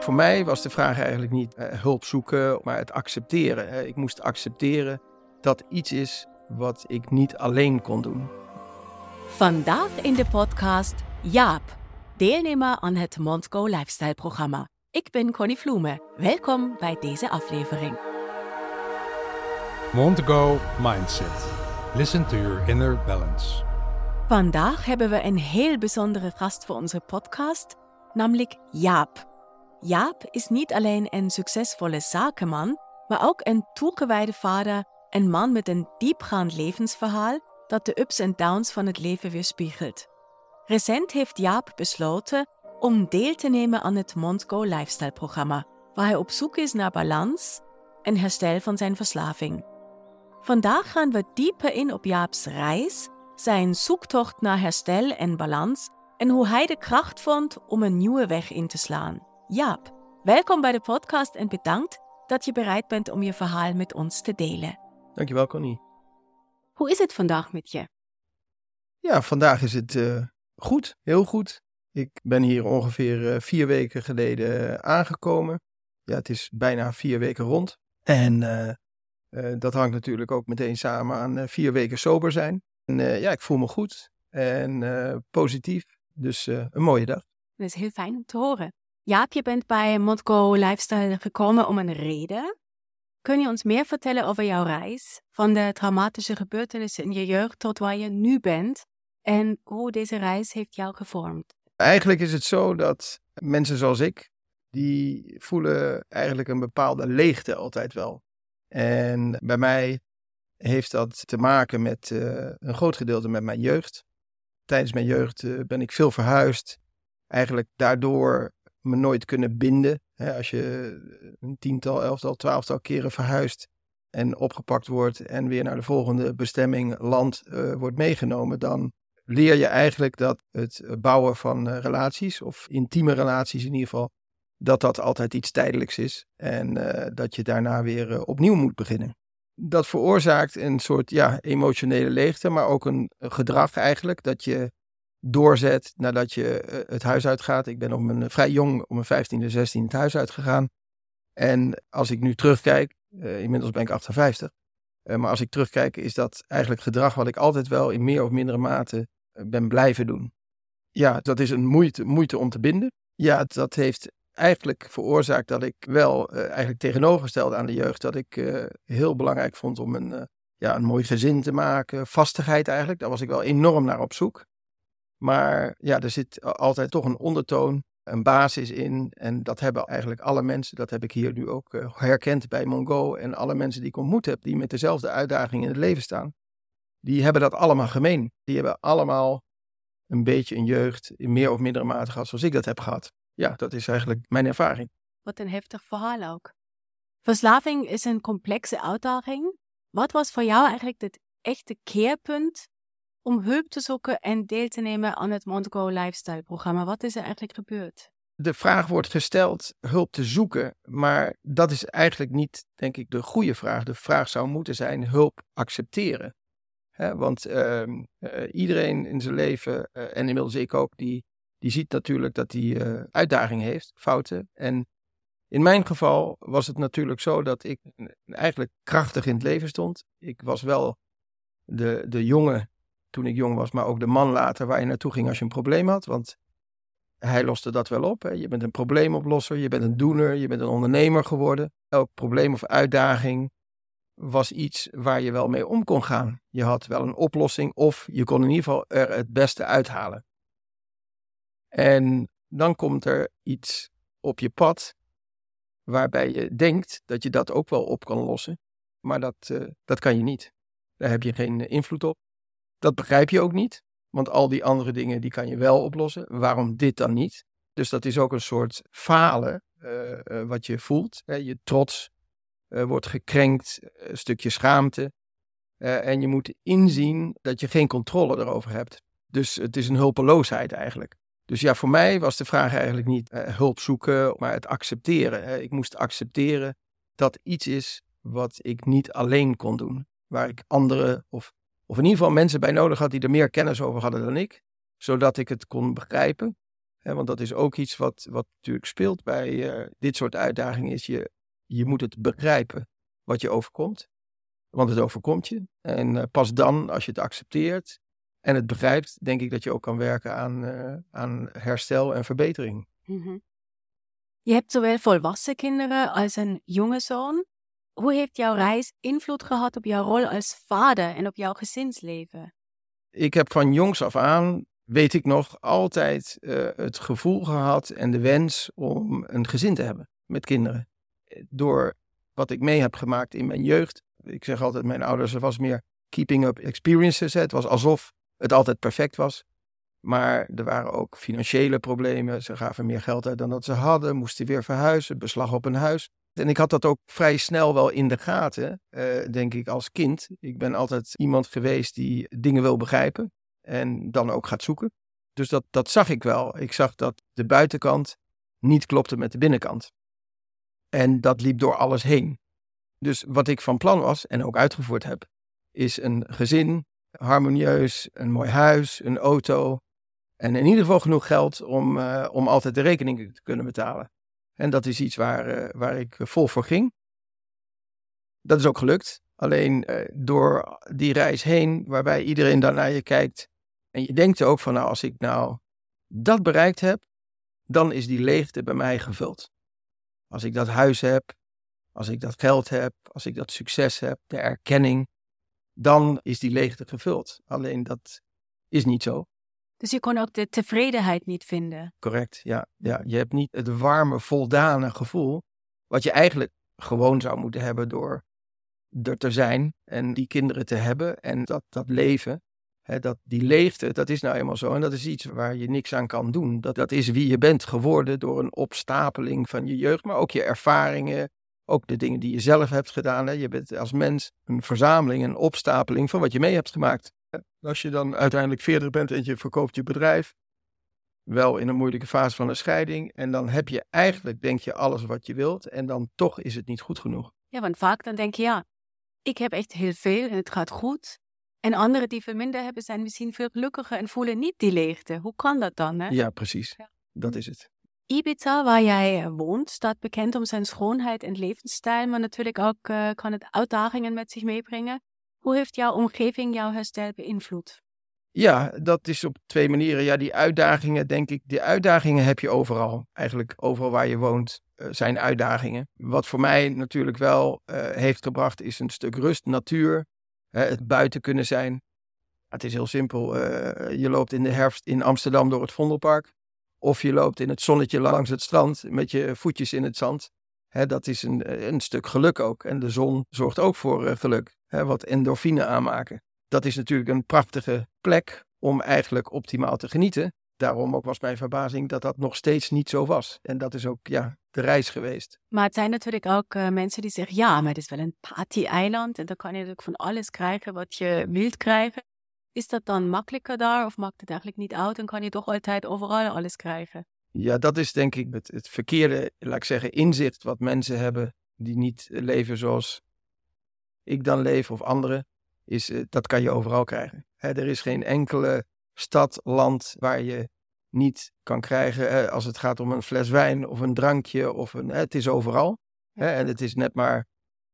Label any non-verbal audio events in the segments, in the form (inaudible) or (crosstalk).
Voor mij was de vraag eigenlijk niet uh, hulp zoeken, maar het accepteren. ik moest accepteren dat iets is wat ik niet alleen kon doen. Vandaag in de podcast Jaap, deelnemer aan het Montgo Lifestyle programma. Ik ben Connie Vloemen. Welkom bij deze aflevering. Montgo Mindset. Listen to your inner balance. Vandaag hebben we een heel bijzondere gast voor onze podcast, namelijk Jaap. Jaap is niet alleen een succesvolle zakenman, maar ook een toegewijde vader, een man met een diepgaand levensverhaal dat de ups en downs van het leven weerspiegelt. Recent heeft Jaap besloten om deel te nemen aan het Montgo Lifestyle programma, waar hij op zoek is naar balans en herstel van zijn verslaving. Vandaag gaan we dieper in op Jaaps reis, zijn zoektocht naar herstel en balans en hoe hij de kracht vond om een nieuwe weg in te slaan. Jaap, welkom bij de podcast en bedankt dat je bereid bent om je verhaal met ons te delen. Dankjewel, Connie. Hoe is het vandaag met je? Ja, vandaag is het uh, goed, heel goed. Ik ben hier ongeveer uh, vier weken geleden uh, aangekomen. Ja, het is bijna vier weken rond. En dat hangt natuurlijk ook meteen samen aan vier weken sober zijn. En ja, ik voel me goed en positief. Dus een mooie dag. Dat is heel fijn om te horen. Jaap, je bent bij Modco Lifestyle gekomen om een reden. Kun je ons meer vertellen over jouw reis? Van de traumatische gebeurtenissen in je jeugd tot waar je nu bent en hoe deze reis heeft jou gevormd? Eigenlijk is het zo dat mensen zoals ik, die voelen eigenlijk een bepaalde leegte altijd wel. En bij mij heeft dat te maken met uh, een groot gedeelte met mijn jeugd. Tijdens mijn jeugd uh, ben ik veel verhuisd. Eigenlijk daardoor me nooit kunnen binden. als je een tiental, elftal, twaalftal keren verhuist en opgepakt wordt en weer naar de volgende bestemming, land uh, wordt meegenomen, dan leer je eigenlijk dat het bouwen van relaties, of intieme relaties in ieder geval, dat dat altijd iets tijdelijks is en dat je daarna weer opnieuw moet beginnen. Dat veroorzaakt een soort ja, emotionele leegte, maar ook een gedrag eigenlijk, dat je doorzet nadat je eh, het huis uitgaat. Ik ben op mijn, eh, vrij jong, om mijn 15e, 16 het huis uitgegaan. En als ik nu terugkijk, uh, inmiddels ben ik 58. Uh, maar als ik terugkijk, is dat eigenlijk gedrag wat ik altijd wel in meer of mindere mate ben blijven doen. Ja, dat is een moeite, moeite om te binden. Ja, dat heeft eigenlijk veroorzaakt dat ik wel eigenlijk tegenovergesteld aan de jeugd, dat ik heel belangrijk vond om een, ja, een mooi gezin te maken, vastigheid eigenlijk. Daar was ik wel enorm naar op zoek. Maar ja, er zit altijd toch een ondertoon, een basis in. En dat hebben eigenlijk alle mensen, dat heb ik hier nu ook uh, herkend bij Mongo. En alle mensen die ik ontmoet heb, die met dezelfde uitdaging in het leven staan. Die hebben dat allemaal gemeen. Die hebben allemaal een beetje een jeugd in meer of mindere mate gehad zoals ik dat heb gehad. Ja, dat is eigenlijk mijn ervaring. Wat een heftig verhaal ook. Verslaving is een complexe uitdaging. Wat was voor jou eigenlijk het echte keerpunt om hulp te zoeken en deel te nemen aan het Montego Lifestyle programma. Wat is er eigenlijk gebeurd? De vraag wordt gesteld hulp te zoeken, maar dat is eigenlijk niet, denk ik, de goede vraag. De vraag zou moeten zijn hulp accepteren. want uh, iedereen in zijn leven, uh, en inmiddels ik ook, die, die ziet natuurlijk dat hij uh, uitdagingen heeft, fouten. En in mijn geval was het natuurlijk zo dat ik eigenlijk krachtig in het leven stond. Ik was wel de, de jongen toen ik jong was, maar ook de man later waar je naartoe ging als je een probleem had. Want hij loste dat wel op. Hè. Je bent een probleemoplosser, je bent een doener, je bent een ondernemer geworden. Elk probleem of uitdaging was iets waar je wel mee om kon gaan. Je had wel een oplossing of je kon in ieder geval er het beste uithalen. En dan komt er iets op je pad waarbij je denkt dat je dat ook wel op kan lossen. Maar dat, uh, dat kan je niet. Daar heb je geen invloed op. Dat begrijp je ook niet, want al die andere dingen die kan je wel oplossen. Waarom dit dan niet? Dus dat is ook een soort falen uh, uh, wat je voelt. Hè? Je trots uh, wordt gekrenkt, een stukje schaamte. en je moet inzien dat je geen controle erover hebt. Dus het is een hulpeloosheid eigenlijk. Dus ja, voor mij was de vraag eigenlijk niet hulp zoeken, maar het accepteren. Ik moest accepteren dat iets is wat ik niet alleen kon doen. Waar ik anderen of of in ieder geval mensen bij nodig had die er meer kennis over hadden dan ik, zodat ik het kon begrijpen want dat is ook iets wat, wat natuurlijk speelt bij eh, dit soort uitdagingen. Is je, je moet het begrijpen wat je overkomt. Want het overkomt je. En eh, pas dan, als je het accepteert en het begrijpt, denk ik dat je ook kan werken aan, eh, aan herstel en verbetering. Mhm. Je hebt zowel volwassen kinderen als een jonge zoon. Hoe heeft jouw reis invloed gehad op jouw rol als vader en op jouw gezinsleven? Ik heb van jongs af aan, weet ik nog, altijd uh, het gevoel gehad en de wens om een gezin te hebben met kinderen. Door wat ik mee heb gemaakt in mijn jeugd. Ik zeg altijd, mijn ouders, er was meer keeping up experiences. Het was alsof het altijd perfect was. Maar er waren ook financiële problemen. Ze gaven meer geld uit dan dat ze hadden, moesten weer verhuizen, beslag op een huis. En ik had dat ook vrij snel wel in de gaten, uh, denk ik, als kind. Ik ben altijd iemand geweest die dingen wil begrijpen en dan ook gaat zoeken. Dus dat, dat zag ik wel. Ik zag dat de buitenkant niet klopte met de binnenkant. En dat liep door alles heen. Dus wat ik van plan was en ook uitgevoerd heb, is een gezin, harmonieus, een mooi huis, een auto. En in ieder geval genoeg geld om, uh, om altijd de rekeningen te kunnen betalen. En dat is iets waar, uh, waar ik vol voor ging. Dat is ook gelukt. Alleen uh, door die reis heen, waarbij iedereen dan naar je kijkt. En je denkt ook van, nou, als ik nou dat bereikt heb, dan is die leegte bij mij gevuld. Als ik dat huis heb, als ik dat geld heb, als ik dat succes heb, de erkenning, dan is die leegte gevuld. Alleen dat is niet zo. Dus je kon ook de tevredenheid niet vinden. Correct, ja. ja. Je hebt niet het warme, voldane gevoel. Wat je eigenlijk gewoon zou moeten hebben door er te zijn en die kinderen te hebben en dat, dat leven. Hè, dat, die leegte, dat is nou eenmaal zo. En dat is iets waar je niks aan kan doen. Dat, dat is wie je bent geworden door een opstapeling van je jeugd, maar ook je ervaringen. Ook de dingen die je zelf hebt gedaan. Hè. Je bent als mens een verzameling, een opstapeling van wat je mee hebt gemaakt. Als je dan uiteindelijk 40 bent en je verkoopt je bedrijf, wel in een moeilijke fase van een scheiding, en dan heb je eigenlijk, denk je, alles wat je wilt, en dan toch is het niet goed genoeg. Ja, want vaak dan denk je, ja, ik heb echt heel veel en het gaat goed. En anderen die veel minder hebben, zijn misschien veel gelukkiger en voelen niet die leegte. Hoe kan dat dan? Hè? Ja, precies. Ja. Dat is het. Ibiza, waar jij woont, staat bekend om zijn schoonheid en levensstijl, maar natuurlijk ook uh, kan het uitdagingen met zich meebrengen. Hoe heeft jouw omgeving jouw herstel beïnvloed? Ja, dat is op twee manieren. Ja, die uitdagingen, denk ik, die uitdagingen heb je overal. Eigenlijk overal waar je woont uh, zijn uitdagingen. Wat voor mij natuurlijk wel uh, heeft gebracht, is een stuk rust, natuur, het buiten kunnen zijn. Het is heel simpel. Uh, je loopt in de herfst in Amsterdam door het Vondelpark. Of je loopt in het zonnetje langs het strand met je voetjes in het zand. Hè, dat is een, een stuk geluk ook. En de zon zorgt ook voor geluk hè, wat endorfine aanmaken. Dat is natuurlijk een prachtige plek om eigenlijk optimaal te genieten. Daarom ook was mijn verbazing dat dat nog steeds niet zo was. En dat is ook ja, de reis geweest. Maar het zijn natuurlijk ook uh, mensen die zeggen: ja, maar het is wel een party-eiland. En dan kan je natuurlijk van alles krijgen wat je wilt krijgen. Is dat dan makkelijker daar of maakt het eigenlijk niet uit en kan je toch altijd overal alles krijgen? Ja, dat is denk ik het, het verkeerde, laat ik zeggen, inzicht wat mensen hebben die niet leven zoals ik dan leef of anderen, is, uh, dat kan je overal krijgen. Hè, er is geen enkele stad, land waar je niet kan krijgen hè, als het gaat om een fles wijn of een drankje. Of een, hè, het is overal. En het is net maar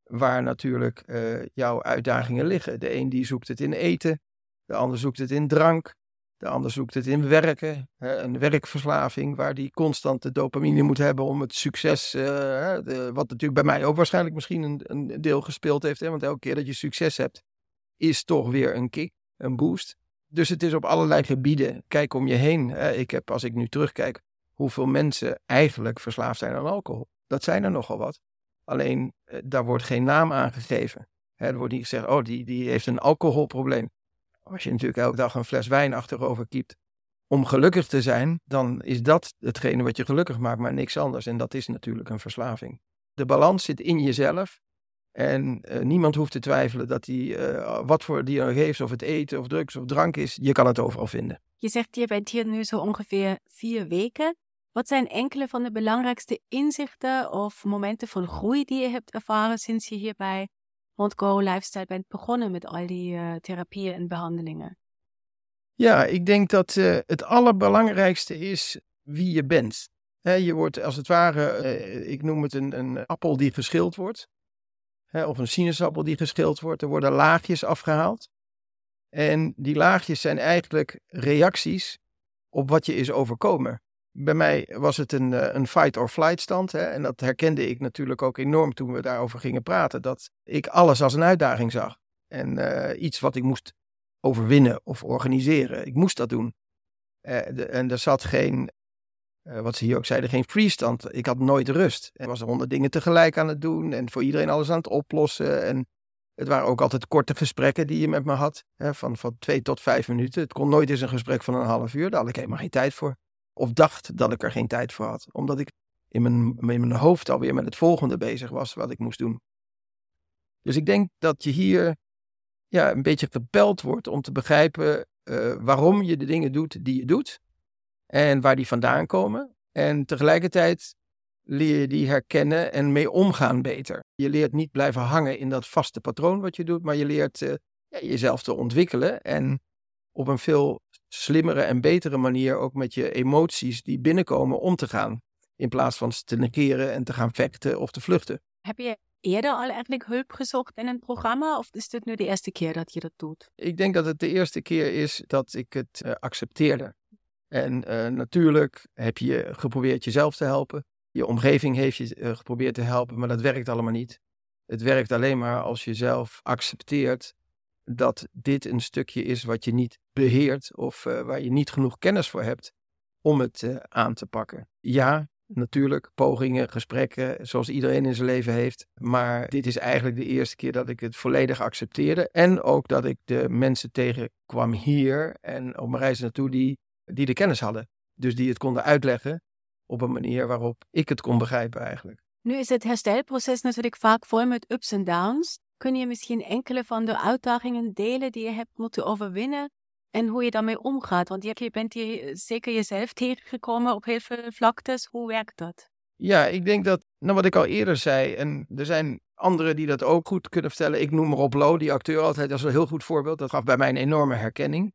waar natuurlijk uh, jouw uitdagingen liggen. De een die zoekt het in eten, de ander zoekt het in drank, de ander zoekt het in werken. Een werkverslaving waar die constant de dopamine moet hebben om het succes, uh, wat natuurlijk bij mij ook waarschijnlijk misschien een, een deel gespeeld heeft. Hè, want elke keer dat je succes hebt, is toch weer een kick, een boost. Dus het is op allerlei gebieden. Kijk om je heen. Ik heb, als ik nu terugkijk, hoeveel mensen eigenlijk verslaafd zijn aan alcohol. Dat zijn er nogal wat. Alleen, eh, daar wordt geen naam aan gegeven. Er wordt niet gezegd, oh, die, die heeft een alcoholprobleem. Als je natuurlijk elke dag een fles wijn achterover kiept om gelukkig te zijn, dan is dat hetgene wat je gelukkig maakt, maar niks anders. En dat is natuurlijk een verslaving. De balans zit in jezelf. En uh, niemand hoeft te twijfelen dat hij, uh, wat voor die er of het eten of drugs of drank is, je kan het overal vinden. Je zegt, je bent hier nu zo ongeveer vier weken. Wat zijn enkele van de belangrijkste inzichten of momenten van groei die je hebt ervaren sinds je hier bij Go Lifestyle bent begonnen met al die uh, therapieën en behandelingen? Ja, ik denk dat het allerbelangrijkste is wie je bent. je wordt als het ware, eh, ik noem het een, een appel die geschild wordt. of een sinaasappel die geschild wordt. Er worden laagjes afgehaald. En die laagjes zijn eigenlijk reacties op wat je is overkomen. Bij mij was het een, eh, een fight-or-flight stand. Hè? En dat herkende ik natuurlijk ook enorm toen we daarover gingen praten. Dat ik alles als een uitdaging zag. En uh, iets wat ik moest overwinnen of organiseren. Ik moest dat doen. Uh, en er zat geen, wat ze hier ook zeiden, geen freestand. Ik had nooit rust. Er was honderd dingen tegelijk aan het doen en voor iedereen alles aan het oplossen. En het waren ook altijd korte gesprekken die je met me had, hè, van, van twee tot vijf minuten. Het kon nooit eens een gesprek van een half uur, daar had ik helemaal geen tijd voor. Of dacht dat ik er geen tijd voor had, omdat ik in mijn, in mijn hoofd alweer met het volgende bezig was wat ik moest doen. Dus ik denk dat je hier ja, een beetje gepeld wordt om te begrijpen uh, waarom je de dingen doet die je doet en waar die vandaan komen. En tegelijkertijd leer je die herkennen en mee omgaan beter. Je leert niet blijven hangen in dat vaste patroon wat je doet, maar je leert uh, ja, jezelf te ontwikkelen en op een veel slimmere en betere manier ook met je emoties die binnenkomen om te gaan. In plaats van te negeren en te gaan vechten of te vluchten. Heb je eerder al eigenlijk hulp gezocht in een programma? Of is dit nu de eerste keer dat je dat doet? Ik denk dat het de eerste keer is dat ik het uh, accepteerde. En uh, natuurlijk heb je geprobeerd jezelf te helpen. Je omgeving heeft je uh, geprobeerd te helpen, maar dat werkt allemaal niet. Het werkt alleen maar als je zelf accepteert dat dit een stukje is wat je niet beheert of waar je niet genoeg kennis voor hebt om het aan te pakken. Ja, Natuurlijk, pogingen, gesprekken, zoals iedereen in zijn leven heeft. Maar dit is eigenlijk de eerste keer dat ik het volledig accepteerde. En ook dat ik de mensen tegenkwam hier en op mijn reis naartoe die, die de kennis hadden. Dus die het konden uitleggen op een manier waarop ik het kon begrijpen eigenlijk. Nu is het herstelproces natuurlijk vaak vol met ups en downs. Kun je misschien enkele van de uitdagingen delen die je hebt moeten overwinnen en hoe je daarmee omgaat. Want je bent hier zeker jezelf tegengekomen op heel veel vlaktes. Hoe werkt dat? Ja, ik denk dat, nou wat ik al eerder zei, en er zijn anderen die dat ook goed kunnen vertellen. Ik noem Rob Lowe, die acteur altijd als een heel goed voorbeeld. Dat gaf bij mij een enorme herkenning.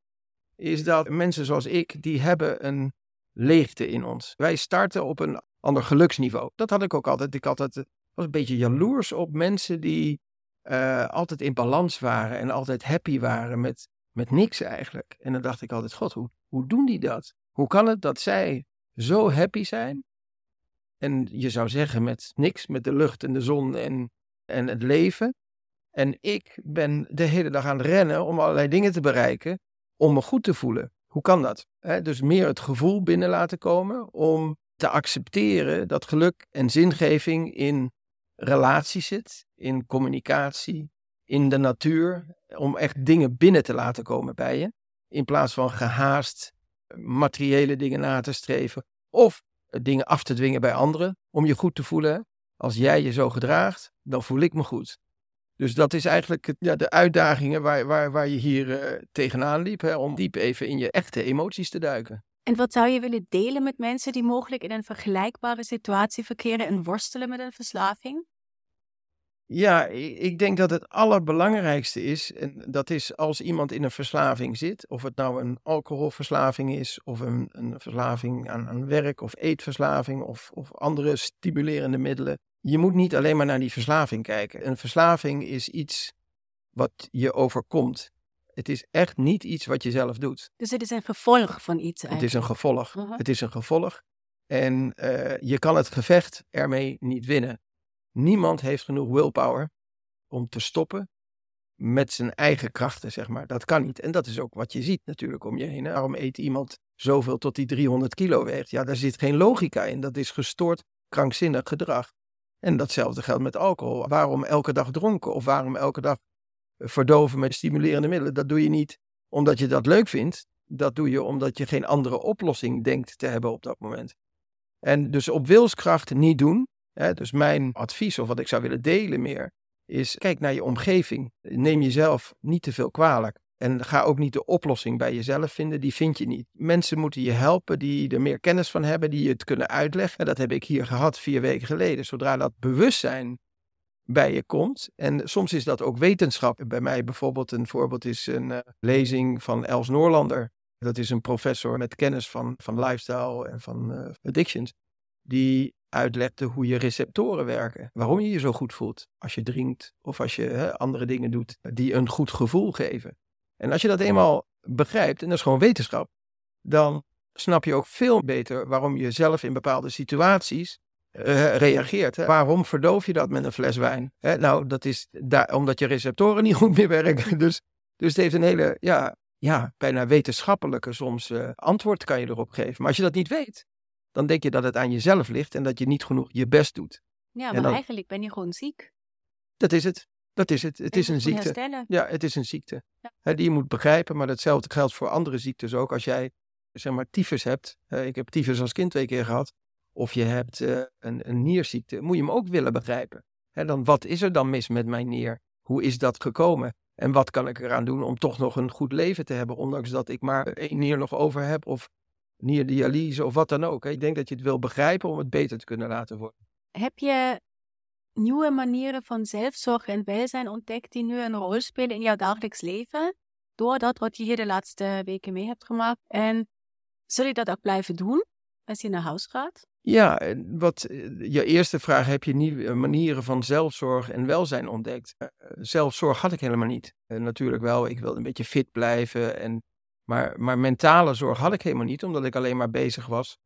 Is dat mensen zoals ik, die hebben een leegte in ons. Wij starten op een ander geluksniveau. Dat had ik ook altijd. Ik altijd, was een beetje jaloers op mensen die uh, altijd in balans waren en altijd happy waren met met niks eigenlijk. En dan dacht ik altijd, god, hoe, hoe doen die dat? Hoe kan het dat zij zo happy zijn? En je zou zeggen met niks, met de lucht en de zon en, en het leven. En ik ben de hele dag aan het rennen om allerlei dingen te bereiken, om me goed te voelen. Hoe kan dat? dus meer het gevoel binnen laten komen om te accepteren dat geluk en zingeving in relatie zit, in communicatie, in de natuur om echt dingen binnen te laten komen bij je. In plaats van gehaast materiële dingen na te streven. Of dingen af te dwingen bij anderen om je goed te voelen. Als jij je zo gedraagt, dan voel ik me goed. Dus dat is eigenlijk ja, de uitdagingen waar, waar, waar je hier uh, tegenaan liep. Hè, om diep even in je echte emoties te duiken. En wat zou je willen delen met mensen die mogelijk in een vergelijkbare situatie verkeren en worstelen met een verslaving? Ja, ik denk dat het allerbelangrijkste is, en dat is als iemand in een verslaving zit, of het nou een alcoholverslaving is, of een, een verslaving aan, aan werk, of eetverslaving, of, of andere stimulerende middelen. Je moet niet alleen maar naar die verslaving kijken. Een verslaving is iets wat je overkomt. Het is echt niet iets wat je zelf doet. Dus het is een gevolg van iets eigenlijk. Het is een gevolg. Uh-huh. Het is een gevolg. En uh, je kan het gevecht ermee niet winnen. Niemand heeft genoeg willpower om te stoppen met zijn eigen krachten, zeg maar. Dat kan niet. En dat is ook wat je ziet natuurlijk om je heen. Waarom eet iemand zoveel tot hij 300 kilo weegt? Ja, daar zit geen logica in. Dat is gestoord, krankzinnig gedrag. En datzelfde geldt met alcohol. Waarom elke dag dronken? Of waarom elke dag verdoven met stimulerende middelen? Dat doe je niet omdat je dat leuk vindt. Dat doe je omdat je geen andere oplossing denkt te hebben op dat moment. En dus op wilskracht niet doen dus mijn advies, of wat ik zou willen delen meer, is kijk naar je omgeving. Neem jezelf niet te veel kwalijk. En ga ook niet de oplossing bij jezelf vinden, die vind je niet. Mensen moeten je helpen die er meer kennis van hebben, die het kunnen uitleggen. En dat heb ik hier gehad vier weken geleden. Zodra dat bewustzijn bij je komt. En soms is dat ook wetenschap. Bij mij bijvoorbeeld een voorbeeld is een uh, lezing van Els Noorlander Dat is een professor met kennis van, van lifestyle en van uh, addictions. Die uitlegde hoe je receptoren werken. Waarom je je zo goed voelt als je drinkt of als je hè, andere dingen doet die een goed gevoel geven. En als je dat eenmaal begrijpt, en dat is gewoon wetenschap, dan snap je ook veel beter waarom je zelf in bepaalde situaties uh, reageert. Hè? Waarom verdoof je dat met een fles wijn? Hè? Nou, dat is daar, omdat je receptoren (laughs) niet goed meer werken. Dus, dus het heeft een hele, ja, ja bijna wetenschappelijke soms uh, antwoord kan je erop geven. Maar als je dat niet weet, dan denk je dat het aan jezelf ligt en dat je niet genoeg je best doet. Ja, maar eigenlijk ben je gewoon ziek. Dat is het. Dat is het. Het is een ziekte. Herstellen. Ja, het is een ziekte. Ja. die je moet begrijpen, maar datzelfde geldt voor andere ziektes ook. Als jij, zeg maar, tyfus hebt. ik heb tyfus als kind twee keer gehad. Of je hebt uh, een, een, nierziekte. Moet je hem ook willen begrijpen. dan wat is er dan mis met mijn nier? Hoe is dat gekomen? En wat kan ik eraan doen om toch nog een goed leven te hebben, ondanks dat ik maar één nier nog over heb of nierdialyse of wat dan ook. Ik denk dat je het wil begrijpen om het beter te kunnen laten worden. Heb je nieuwe manieren van zelfzorg en welzijn ontdekt die nu een rol spelen in jouw dagelijks leven? Door dat wat je hier de laatste weken mee hebt gemaakt. En zul je dat ook blijven doen als je naar huis gaat? Ja, wat eh, je eerste vraag, heb je nieuwe manieren van zelfzorg en welzijn ontdekt? Eh, zelfzorg had ik helemaal niet. natuurlijk wel, ik wilde een beetje fit blijven. En, maar, maar mentale zorg had ik helemaal niet, omdat ik alleen maar bezig was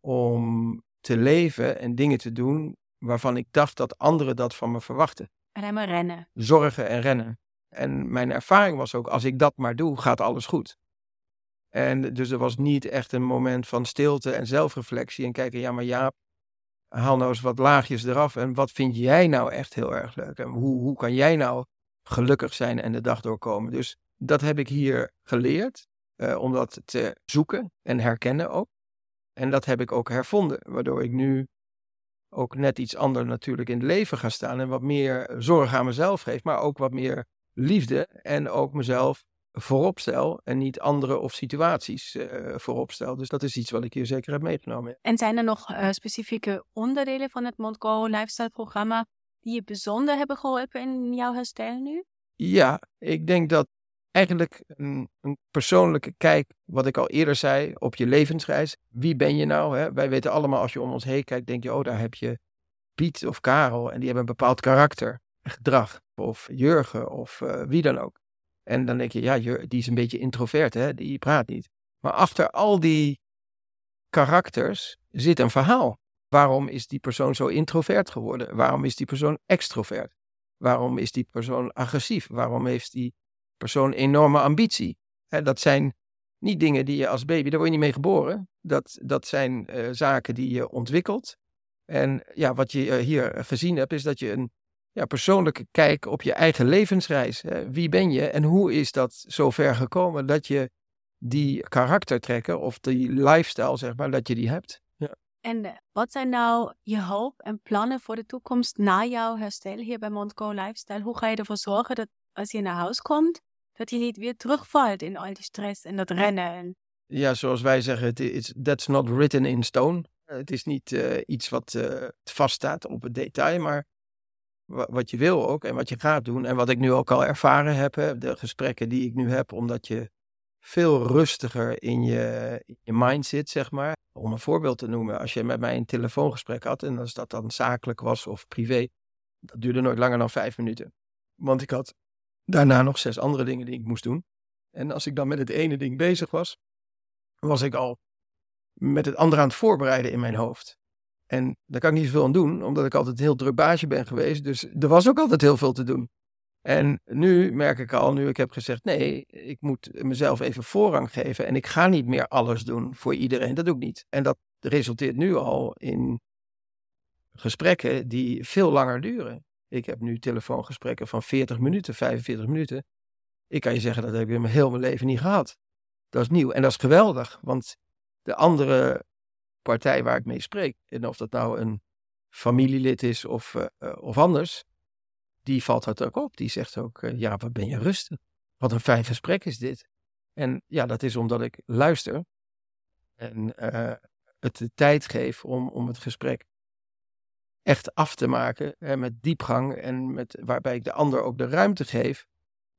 om te leven en dingen te doen waarvan ik dacht dat anderen dat van me verwachten. En maar rennen. Zorgen en rennen. En mijn ervaring was ook, als ik dat maar doe, gaat alles goed. En dus er was niet echt een moment van stilte en zelfreflectie en kijken, ja maar Jaap, haal nou eens wat laagjes eraf en wat vind jij nou echt heel erg leuk? En hoe, hoe kan jij nou gelukkig zijn en de dag doorkomen? Dus dat heb ik hier geleerd, uh, om dat te zoeken en herkennen ook. En dat heb ik ook hervonden, waardoor ik nu ook net iets anders natuurlijk in het leven ga staan en wat meer zorg aan mezelf geef, maar ook wat meer liefde en ook mezelf voorop stel en niet andere of situaties uh, voorop stel. Dus dat is iets wat ik hier zeker heb meegenomen. En zijn er nog uh, specifieke onderdelen van het Montgo Lifestyle programma die je bijzonder hebben geholpen in jouw herstel nu? Ja, ik denk dat eigenlijk een, een, persoonlijke kijk, wat ik al eerder zei, op je levensreis. Wie ben je nou? Hè? Wij weten allemaal, als je om ons heen kijkt, denk je, oh, daar heb je Piet of Karel en die hebben een bepaald karakter, gedrag. Of Jurgen of uh, wie dan ook. En dan denk je, ja, die is een beetje introvert, hè? die praat niet. Maar achter al die karakters zit een verhaal. Waarom is die persoon zo introvert geworden? Waarom is die persoon extrovert? Waarom is die persoon agressief? Waarom heeft die persoon enorme ambitie? dat zijn niet dingen die je als baby, daar word je niet mee geboren. Dat, dat zijn uh, zaken die je ontwikkelt. En ja, wat je hier gezien hebt, is dat je een ja, persoonlijke kijk op je eigen levensreis. Hè? Wie ben je en hoe is dat zo ver gekomen dat je die karaktertrekken of die lifestyle, zeg maar, dat je die hebt? Ja. En eh, wat zijn nou je hoop en plannen voor de toekomst na jouw herstel hier bij Montco Lifestyle? Hoe ga je ervoor zorgen dat als je naar huis komt, dat je niet weer terugvalt in al die stress en dat rennen? En... Ja, zoals wij zeggen, it's, that's not written in stone. Het is niet uh, iets wat uh, vaststaat op het detail, maar wat je wil ook en wat je gaat doen. En wat ik nu ook al ervaren heb, hè, de gesprekken die ik nu heb, omdat je veel rustiger in je, in je mind zit, zeg maar. Om een voorbeeld te noemen, als je met mij een telefoongesprek had, en als dat dan zakelijk was of privé, dat duurde nooit langer dan vijf minuten. Want ik had daarna nog zes andere dingen die ik moest doen. En als ik dan met het ene ding bezig was, was ik al met het andere aan het voorbereiden in mijn hoofd. En daar kan ik niet zoveel aan doen, omdat ik altijd een heel druk baasje ben geweest. Dus er was ook altijd heel veel te doen. En nu merk ik al, nu ik heb gezegd, nee, ik moet mezelf even voorrang geven. En ik ga niet meer alles doen voor iedereen. Dat doe ik niet. En dat resulteert nu al in gesprekken die veel langer duren. Ik heb nu telefoongesprekken van 40 minuten, 45 minuten. Ik kan je zeggen, dat heb ik in mijn mijn leven niet gehad. Dat is nieuw en dat is geweldig, want de andere partij waar ik mee spreek, en of dat nou een familielid is of, uh, of anders, die valt dat ook op. Die zegt ook, uh, ja, wat ben je rustig. Wat een fijn gesprek is dit. En ja, dat is omdat ik luister en het de tijd geef om, om het gesprek echt af te maken hè, met diepgang en met, waarbij ik de ander ook de ruimte geef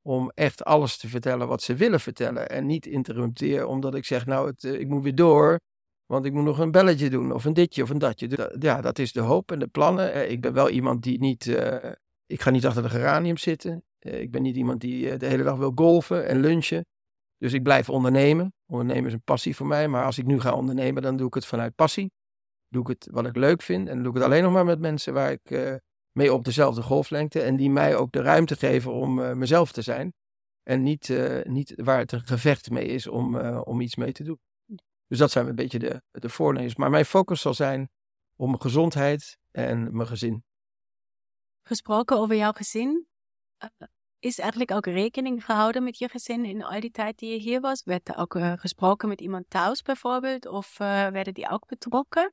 om echt alles te vertellen wat ze willen vertellen. En niet interrumpteren omdat ik zeg, nou, het, eh, ik moet weer door. Want ik moet nog een belletje doen of een ditje of een datje. Dus dat- ja, dat is de hoop en de plannen. Eh, Ik ben wel iemand die niet... eh, ik ga niet achter de geranium zitten. Eh, Ik ben niet iemand die eh, de hele dag wil golfen en lunchen. Dus ik blijf ondernemen. Ondernemen is een passie voor mij. Maar als ik nu ga ondernemen, dan doe ik het vanuit passie. Doe ik het wat ik leuk vind. En doe ik het alleen nog maar met mensen waar ik eh, mee op dezelfde golflengte. En die mij ook de ruimte geven om eh, mezelf te zijn. En niet, eh, niet waar het een gevecht mee is om, om iets mee te doen. Dus dat zijn een beetje de, de voornemens. Maar mijn focus zal zijn op mijn gezondheid en mijn gezin. Gesproken over jouw gezin, is eigenlijk ook rekening gehouden met je gezin in al die tijd die je hier was? Werd er ook gesproken met iemand thuis bijvoorbeeld? Of werden die ook betrokken?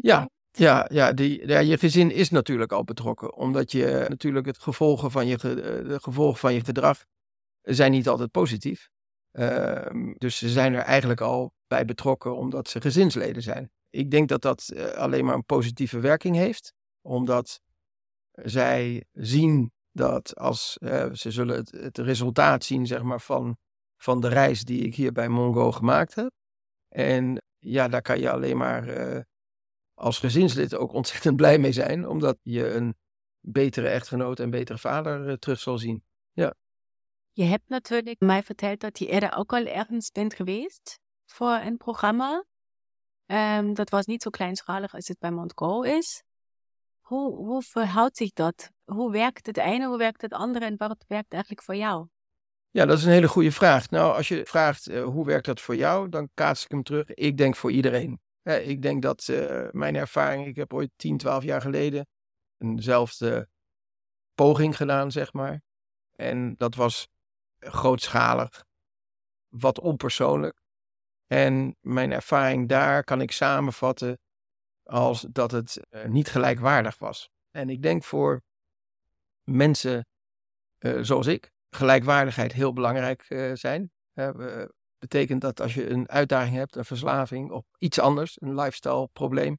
Ja. Ja, ja, die, ja, je gezin is natuurlijk al betrokken. Omdat je natuurlijk het gevolgen van je, eh, de gevolgen van je gedrag zijn niet altijd positief. Ehm, dus ze zijn er eigenlijk al bij betrokken omdat ze gezinsleden zijn. Ik denk dat dat eh, alleen maar een positieve werking heeft. Omdat zij zien dat als eh, ze zullen het, het resultaat zien zeg maar, van, van de reis die ik hier bij Mongo gemaakt heb. En ja, daar kan je alleen maar als gezinslid ook ontzettend (laughs) blij mee zijn. Omdat je een betere echtgenoot en betere vader eh, terug zal zien. Je hebt natuurlijk mij verteld dat je eerder ook al ergens bent geweest voor een programma. Ehm, dat was niet zo kleinschalig als het bij Montgo is. Hoe, hoe verhoudt zich dat? Hoe werkt het ene, hoe werkt het andere en wat werkt eigenlijk voor jou? Ja, dat is een hele goede vraag. Nou, als je vraagt eh, hoe werkt dat voor jou, dan kaats ik hem terug. Ik denk voor iedereen. Ik denk dat eh, mijn ervaring, ik heb ooit 10, 12 jaar geleden eenzelfde poging gedaan, zeg maar. En dat was grootschalig, wat onpersoonlijk. En mijn ervaring daar kan ik samenvatten als dat het eh, niet gelijkwaardig was. En ik denk voor mensen eh, zoals ik, gelijkwaardigheid heel belangrijk zijn. We- betekent dat als je een uitdaging hebt, een verslaving of iets anders, een lifestyle probleem,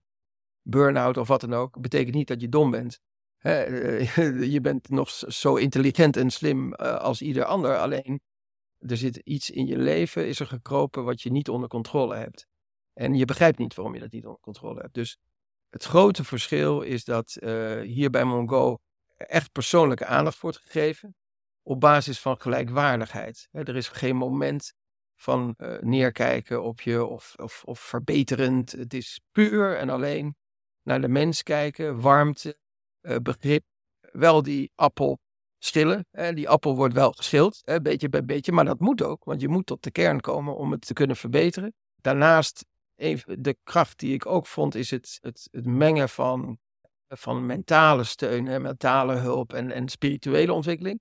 burn-out of wat dan ook, betekent niet dat je dom bent. Eh, (laughs) je bent nog zo intelligent en slim eh, als ieder ander, alleen er zit iets in je leven, is er gekropen wat je niet onder controle hebt. En je begrijpt niet waarom je dat niet onder controle hebt. Dus het grote verschil is dat eh, hier bij Mongo echt persoonlijke aandacht wordt gegeven op basis van gelijkwaardigheid. Er is geen moment van eh, neerkijken op je of, of, of verbeterend. Het is puur en alleen naar de mens kijken, warmte, eh, begrip. Wel die appel schillen. Hè, die appel wordt wel geschild, hè, beetje bij beetje, maar dat moet ook, want je moet tot de kern komen om het te kunnen verbeteren. Daarnaast, de kracht die ik ook vond, is het, het, het mengen van, van mentale steun, hè, mentale hulp en, en spirituele ontwikkeling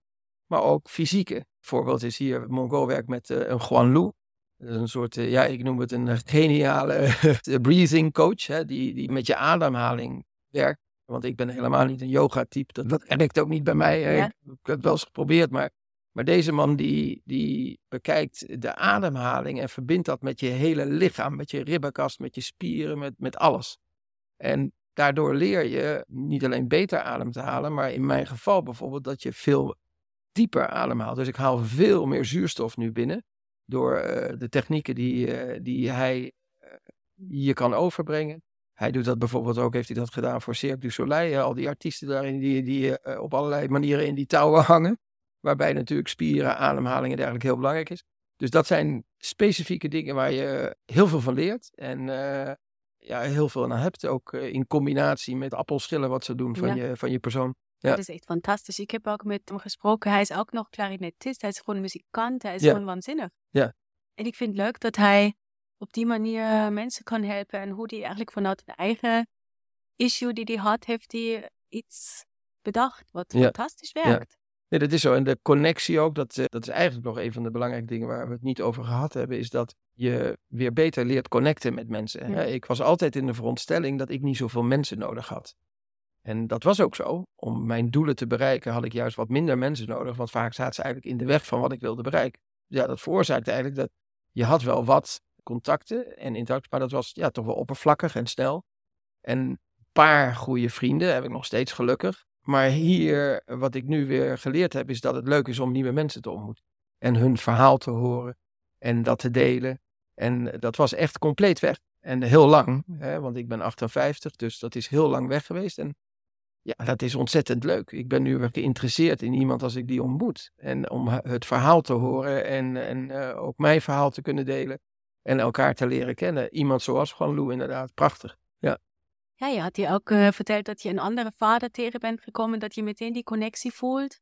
maar ook fysieke. Voorbeeld is hier, Mongo werkt met eh, een Juan Lu. Dat is een soort, eh, ja, ik noem het een geniale (laughs) eh, breathing coach, hè, die, die met je ademhaling werkt. Want ik ben helemaal niet een yoga-type, dat, dat werkt ook niet bij mij. Ja. Ik heb het wel eens geprobeerd, maar, maar deze man die, die bekijkt de ademhaling en verbindt dat met je hele lichaam, met je ribbenkast, met je spieren, met, met alles. En daardoor leer je niet alleen beter adem te halen, maar in mijn geval bijvoorbeeld dat je veel dieper ademhaalt. Dus ik haal veel meer zuurstof nu binnen door eh, de technieken die, eh, die hij eh, je kan overbrengen. Hij doet dat bijvoorbeeld ook, heeft hij dat gedaan voor Cirque du Soleil. al die artiesten daarin die, die op allerlei manieren in die touwen (laughs) hangen. Waarbij natuurlijk spieren, ademhaling en dergelijke heel belangrijk is. Dus dat zijn specifieke dingen waar je heel veel van leert. En ja, heel veel aan hebt. Ook in combinatie met appelschillen wat ze doen van, Ja. je, van je persoon. Ja. Dat is echt fantastisch. Ik heb ook met hem gesproken. Hij is ook nog klarinetist. Hij is gewoon muzikant. Hij is Ja. gewoon waanzinnig. Ja. En ik vind het leuk dat hij op die manier mensen kan helpen. En hoe hij eigenlijk vanuit een eigen issue die hij had, heeft hij iets bedacht. Wat Ja. fantastisch werkt. Nee, dat is zo. En de connectie ook, dat, eh, dat is eigenlijk nog een van de belangrijke dingen waar we het niet over gehad hebben, is dat je weer beter leert connecten met mensen. Ja. Ik was altijd in de veronderstelling dat ik niet zoveel mensen nodig had. En dat was ook zo. Om mijn doelen te bereiken had ik juist wat minder mensen nodig, want vaak zaten ze eigenlijk in de weg van wat ik wilde bereiken. Ja, dat veroorzaakte eigenlijk dat je had wel wat contacten en interactie, maar dat was ja, toch wel oppervlakkig en snel. En een paar goede vrienden heb ik nog steeds gelukkig. Maar hier, wat ik nu weer geleerd heb, is dat het leuk is om nieuwe mensen te ontmoeten. En hun verhaal te horen en dat te delen. En dat was echt compleet weg. En heel lang, hè, want ik ben 58, dus dat is heel lang weg geweest. En ja, dat is ontzettend leuk. Ik ben nu weer geïnteresseerd in iemand als ik die ontmoet. En om het verhaal te horen en, en uh, ook mijn verhaal te kunnen delen. En elkaar te leren kennen. Iemand zoals Juan Lou, inderdaad. Prachtig. Ja. Ja, je had je ook uh, verteld dat je een andere vader tegen bent gekomen. Dat je meteen die connectie voelt.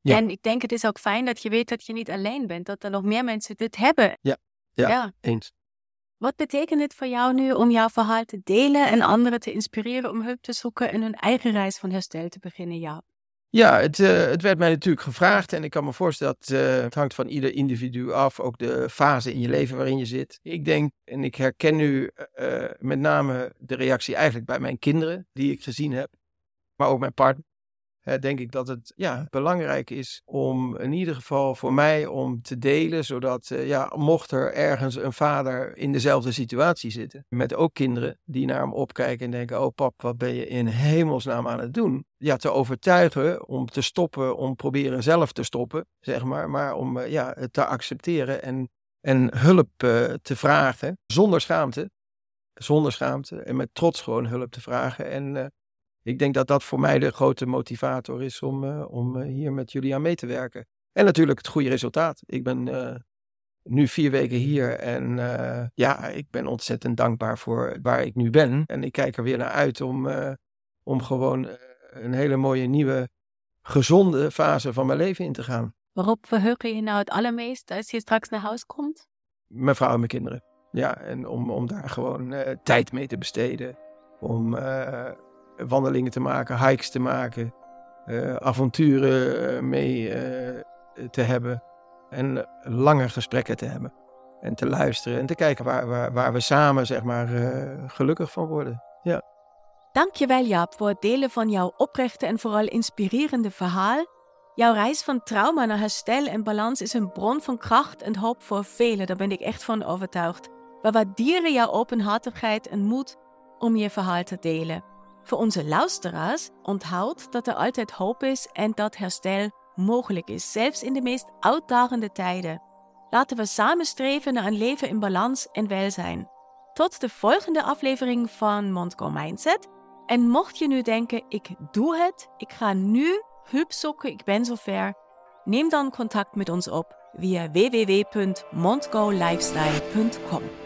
Ja. En ik denk het is ook fijn dat je weet dat je niet alleen bent. Dat er nog meer mensen dit hebben. Ja, ja, ja. eens. Wat betekent het voor jou nu om jouw verhaal te delen en anderen te inspireren om hulp te zoeken en hun eigen reis van herstel te beginnen, Ja. Ja, het, uh, het werd mij natuurlijk gevraagd en ik kan me voorstellen dat uh, het hangt van ieder individu af, ook de fase in je leven waarin je zit. Ik denk, en ik herken nu uh, met name de reactie eigenlijk bij mijn kinderen die ik gezien heb, maar ook mijn partner denk ik dat het ja, belangrijk is om in ieder geval voor mij om te delen, zodat uh, ja, mocht er ergens een vader in dezelfde situatie zitten, met ook kinderen die naar hem opkijken en denken, oh pap, wat ben je in hemelsnaam aan het doen? Ja, te overtuigen om te stoppen, om proberen zelf te stoppen, zeg maar, maar om uh, ja, het te accepteren en, en hulp uh, te vragen, zonder schaamte, zonder schaamte en met trots gewoon hulp te vragen en ik denk dat dat voor mij de grote motivator is om, uh, om uh, hier met jullie aan mee te werken. En natuurlijk het goede resultaat. Ik ben uh, nu vier weken hier en ja, ik ben ontzettend dankbaar voor waar ik nu ben. En ik kijk er weer naar uit om, om gewoon een hele mooie nieuwe gezonde fase van mijn leven in te gaan. Waarop verheug je je nou het allermeest als je straks naar huis komt? Mijn vrouw en mijn kinderen. Ja, en om, om daar gewoon tijd mee te besteden. Om wandelingen te maken, hikes te maken, uh, avonturen uh, mee uh, te hebben en lange gesprekken te hebben. En te luisteren en te kijken waar, waar, waar we samen zeg maar, gelukkig van worden. Ja. Dankjewel Jaap voor het delen van jouw oprechte en vooral inspirerende verhaal. Jouw reis van trauma naar herstel en balans is een bron van kracht en hoop voor velen, daar ben ik echt van overtuigd. We waarderen jouw openhartigheid en moed om je verhaal te delen. Voor onze luisteraars onthoud dat er altijd hoop is en dat herstel mogelijk is, zelfs in de meest uitdagende tijden. Laten we samen streven naar een leven in balans en welzijn. Tot de volgende aflevering van Montgo Mindset. En mocht je nu denken, ik doe het, ik ga nu hulp zoeken, ik ben zover, neem dan contact met ons op via www.montgolifestyle.com.